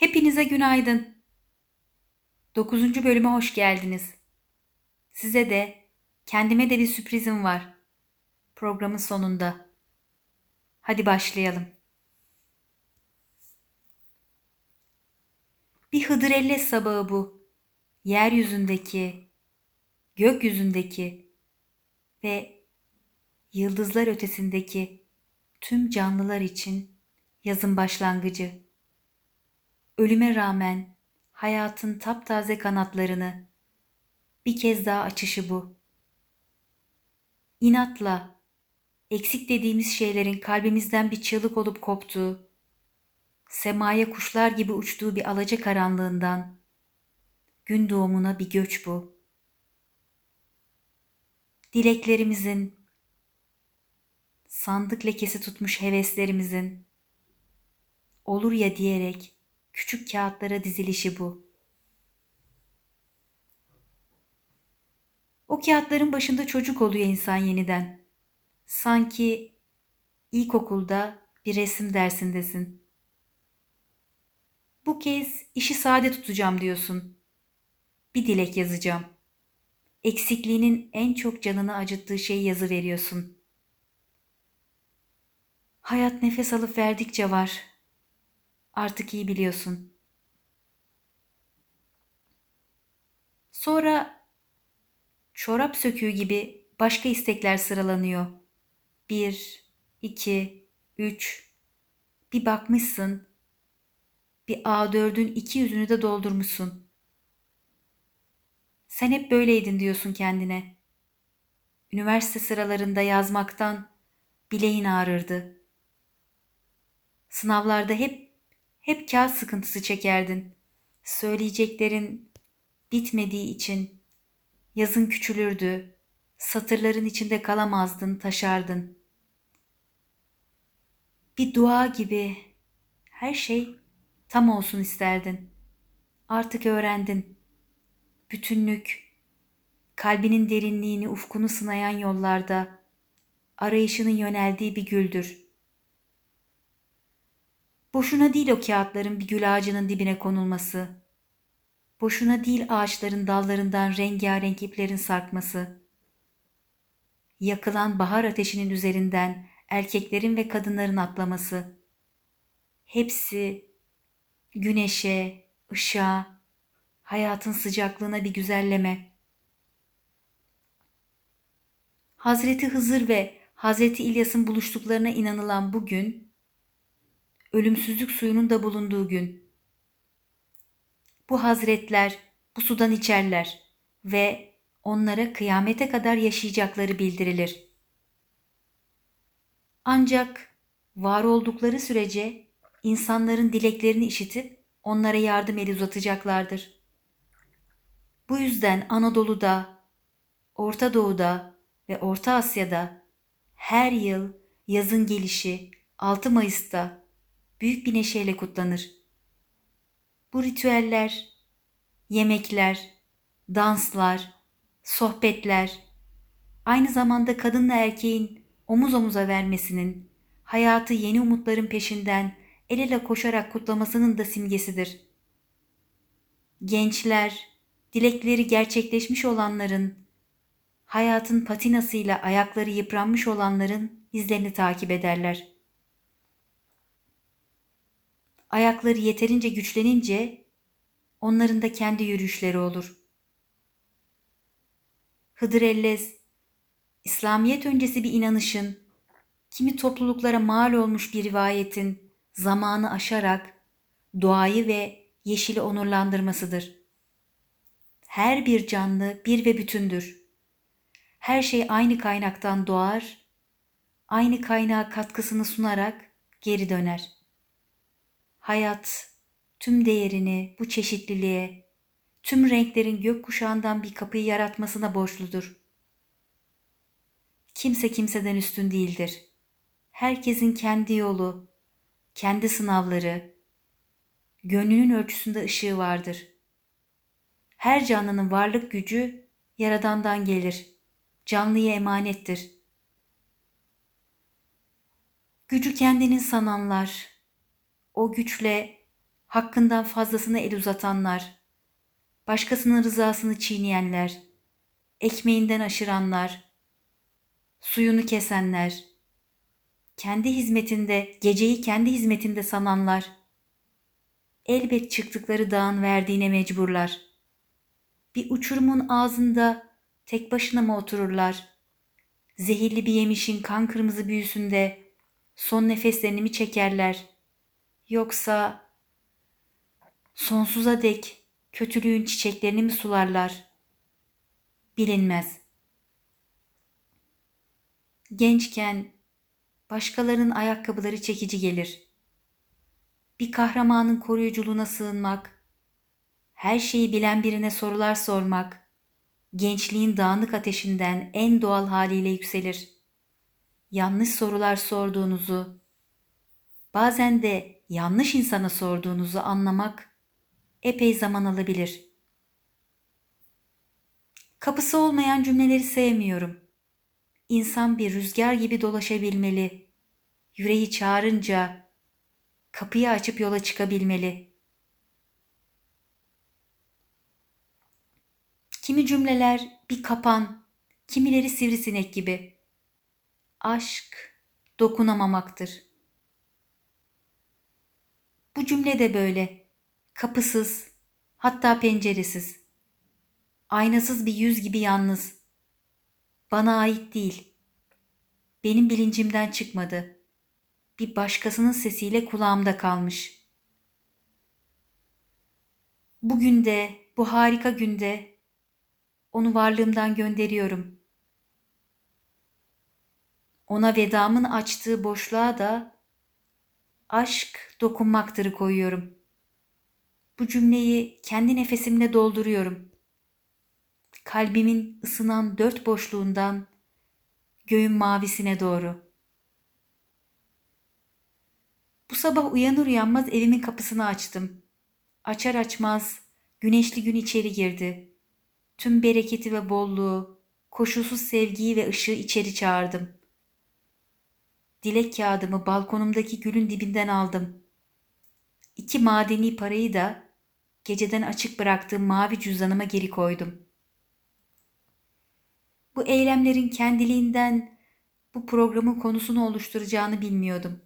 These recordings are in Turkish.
Hepinize günaydın. 9. bölüme hoş geldiniz. Size de, kendime de bir sürprizim var. Programın sonunda. Hadi başlayalım. Bir Hıdrellez sabahı bu. Yeryüzündeki, gökyüzündeki ve yıldızlar ötesindeki tüm canlılar için yazın başlangıcı. Ölüme rağmen hayatın taptaze kanatlarını bir kez daha açışı bu. İnatla eksik dediğimiz şeylerin kalbimizden bir çığlık olup koptuğu, semaya kuşlar gibi uçtuğu bir alaca karanlığından gün doğumuna bir göç bu. Dileklerimizin, sandık lekesi tutmuş heveslerimizin, olur ya diyerek küçük kağıtlara dizilişi bu. O kağıtların başında çocuk oluyor insan yeniden. Sanki ilkokulda bir resim dersindesin. Bu kez işi sade tutacağım diyorsun. Bir dilek yazacağım. Eksikliğinin en çok canını acıttığı şeyi yazı veriyorsun. Hayat nefes alıp verdikçe var. Artık iyi biliyorsun. Sonra çorap söküğü gibi başka istekler sıralanıyor. Bir, iki, üç. Bir bakmışsın. Bir A4'ün iki yüzünü de doldurmuşsun. Sen hep böyleydin diyorsun kendine. Üniversite sıralarında yazmaktan bileğin ağrırdı. Sınavlarda hep hep kağıt sıkıntısı çekerdin. Söyleyeceklerin bitmediği için yazın küçülürdü. Satırların içinde kalamazdın, taşardın. Bir dua gibi her şey tam olsun isterdin. Artık öğrendin. Bütünlük, kalbinin derinliğini, ufkunu sınayan yollarda arayışının yöneldiği bir güldür.'' Boşuna değil o kağıtların bir gül ağacının dibine konulması. Boşuna değil ağaçların dallarından rengarenk iplerin sarkması. Yakılan bahar ateşinin üzerinden erkeklerin ve kadınların atlaması. Hepsi güneşe, ışığa, hayatın sıcaklığına bir güzelleme. Hazreti Hızır ve Hazreti İlyas'ın buluştuklarına inanılan bu gün ölümsüzlük suyunun da bulunduğu gün. Bu hazretler bu sudan içerler ve onlara kıyamete kadar yaşayacakları bildirilir. Ancak var oldukları sürece insanların dileklerini işitip onlara yardım eli uzatacaklardır. Bu yüzden Anadolu'da, Orta Doğu'da ve Orta Asya'da her yıl yazın gelişi 6 Mayıs'ta büyük bir neşeyle kutlanır. Bu ritüeller, yemekler, danslar, sohbetler, aynı zamanda kadınla erkeğin omuz omuza vermesinin, hayatı yeni umutların peşinden el ele koşarak kutlamasının da simgesidir. Gençler, dilekleri gerçekleşmiş olanların, hayatın patinasıyla ayakları yıpranmış olanların izlerini takip ederler.'' Ayakları yeterince güçlenince onların da kendi yürüyüşleri olur. Hıdrellez, İslamiyet öncesi bir inanışın, kimi topluluklara mal olmuş bir rivayetin zamanı aşarak doğayı ve yeşili onurlandırmasıdır. Her bir canlı bir ve bütündür. Her şey aynı kaynaktan doğar, aynı kaynağa katkısını sunarak geri döner.'' Hayat tüm değerini bu çeşitliliğe, tüm renklerin gökkuşağından bir kapıyı yaratmasına borçludur. Kimse kimseden üstün değildir. Herkesin kendi yolu, kendi sınavları, gönlünün ölçüsünde ışığı vardır. Her canlının varlık gücü yaradandan gelir. Canlıya emanettir. Gücü kendinin sananlar, o güçle hakkından fazlasını el uzatanlar, başkasının rızasını çiğneyenler, ekmeğinden aşıranlar, suyunu kesenler, kendi hizmetinde, geceyi kendi hizmetinde sananlar, elbet çıktıkları dağın verdiğine mecburlar. Bir uçurumun ağzında tek başına mı otururlar? Zehirli bir yemişin kan kırmızı büyüsünde son nefeslerini mi çekerler? Yoksa sonsuza dek kötülüğün çiçeklerini mi sularlar? Bilinmez. Gençken başkalarının ayakkabıları çekici gelir. Bir kahramanın koruyuculuğuna sığınmak, her şeyi bilen birine sorular sormak, gençliğin dağınık ateşinden en doğal haliyle yükselir. Yanlış sorular sorduğunuzu, bazen de yanlış insana sorduğunuzu anlamak epey zaman alabilir. Kapısı olmayan cümleleri sevmiyorum. İnsan bir rüzgar gibi dolaşabilmeli. Yüreği çağırınca kapıyı açıp yola çıkabilmeli. Kimi cümleler bir kapan, kimileri sivrisinek gibi. Aşk dokunamamaktır. Bu cümle de böyle. Kapısız, hatta penceresiz. Aynasız bir yüz gibi yalnız. Bana ait değil. Benim bilincimden çıkmadı. Bir başkasının sesiyle kulağımda kalmış. Bugün de, bu harika günde onu varlığımdan gönderiyorum. Ona vedamın açtığı boşluğa da aşk dokunmaktırı koyuyorum. Bu cümleyi kendi nefesimle dolduruyorum. Kalbimin ısınan dört boşluğundan göğün mavisine doğru. Bu sabah uyanır uyanmaz evimin kapısını açtım. Açar açmaz güneşli gün içeri girdi. Tüm bereketi ve bolluğu, koşulsuz sevgiyi ve ışığı içeri çağırdım. Dilek kağıdımı balkonumdaki gülün dibinden aldım. İki madeni parayı da geceden açık bıraktığım mavi cüzdanıma geri koydum. Bu eylemlerin kendiliğinden bu programın konusunu oluşturacağını bilmiyordum.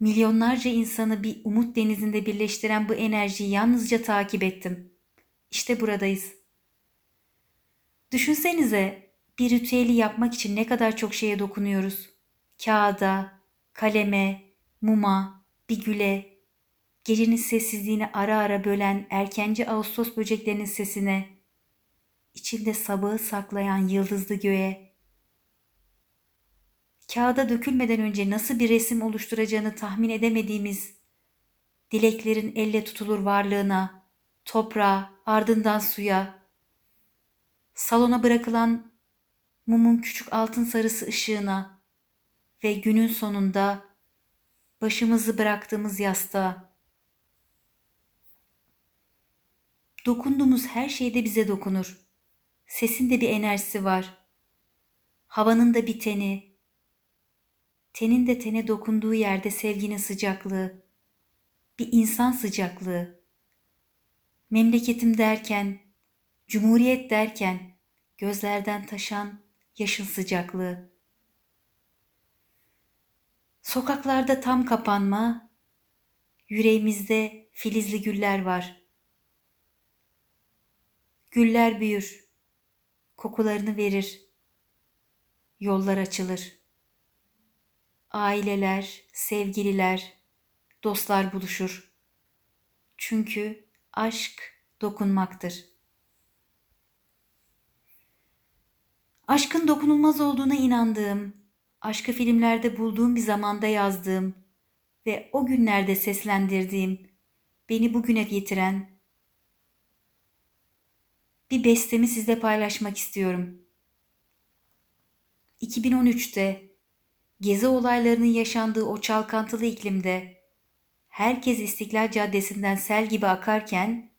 Milyonlarca insanı bir umut denizinde birleştiren bu enerjiyi yalnızca takip ettim. İşte buradayız. Düşünsenize bir ritüeli yapmak için ne kadar çok şeye dokunuyoruz. Kağıda, kaleme, muma, bir güle, gecenin sessizliğini ara ara bölen erkenci Ağustos böceklerinin sesine, içinde sabahı saklayan yıldızlı göğe, kağıda dökülmeden önce nasıl bir resim oluşturacağını tahmin edemediğimiz dileklerin elle tutulur varlığına, toprağa, ardından suya, salona bırakılan mumun küçük altın sarısı ışığına ve günün sonunda başımızı bıraktığımız yastığa. Dokunduğumuz her şeyde bize dokunur. Sesin de bir enerjisi var. Havanın da bir teni. Tenin de tene dokunduğu yerde sevginin sıcaklığı. Bir insan sıcaklığı. Memleketim derken, cumhuriyet derken gözlerden taşan yaşın sıcaklığı. Sokaklarda tam kapanma, yüreğimizde filizli güller var. Güller büyür, kokularını verir, yollar açılır. Aileler, sevgililer, dostlar buluşur. Çünkü aşk dokunmaktır. Aşkın dokunulmaz olduğuna inandığım, aşkı filmlerde bulduğum bir zamanda yazdığım ve o günlerde seslendirdiğim, beni bugüne getiren bir bestemi sizle paylaşmak istiyorum. 2013'te gezi olaylarının yaşandığı o çalkantılı iklimde herkes İstiklal Caddesi'nden sel gibi akarken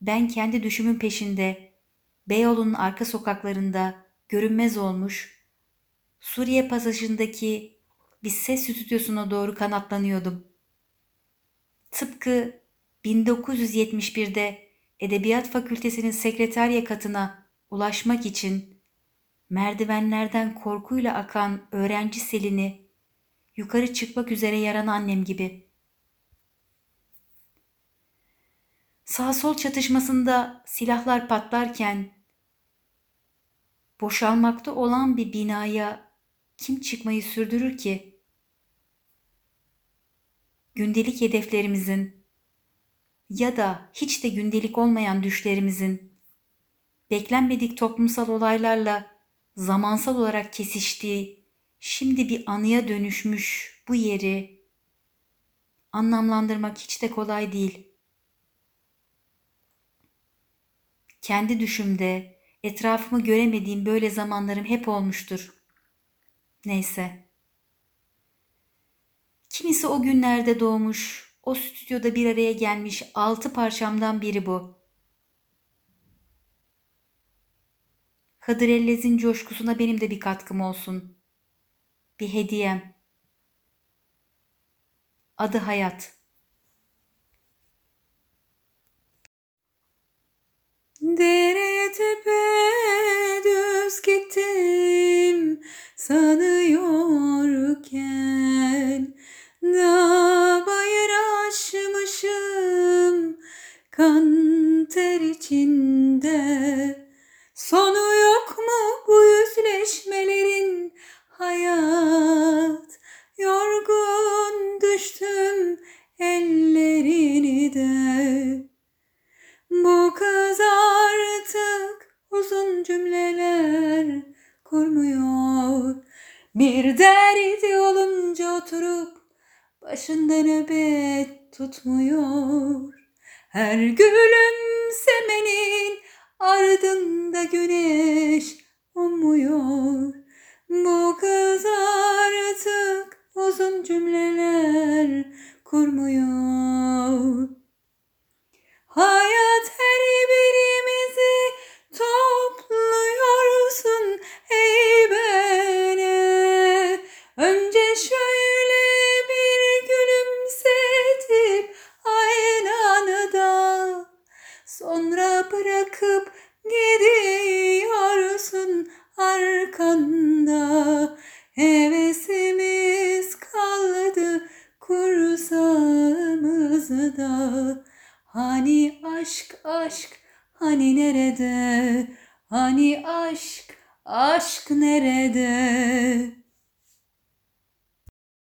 ben kendi düşümün peşinde Beyoğlu'nun arka sokaklarında görünmez olmuş Suriye pasajındaki bir ses stüdyosuna doğru kanatlanıyordum. Tıpkı 1971'de Edebiyat Fakültesinin sekreterya katına ulaşmak için merdivenlerden korkuyla akan öğrenci selini yukarı çıkmak üzere yaran annem gibi. Sağ sol çatışmasında silahlar patlarken boşalmakta olan bir binaya kim çıkmayı sürdürür ki? Gündelik hedeflerimizin ya da hiç de gündelik olmayan düşlerimizin beklenmedik toplumsal olaylarla zamansal olarak kesiştiği, şimdi bir anıya dönüşmüş bu yeri anlamlandırmak hiç de kolay değil. Kendi düşümde etrafımı göremediğim böyle zamanlarım hep olmuştur. Neyse. Kimisi o günlerde doğmuş, o stüdyoda bir araya gelmiş altı parçamdan biri bu. Hıdrellez'in coşkusuna benim de bir katkım olsun. Bir hediyem. Adı hayat. Oturup başında nöbet tutmuyor. Her gülümsemenin ardında güneş ummuyor. Bu kız artık uzun cümleler kurmuyor. Hayat bırakıp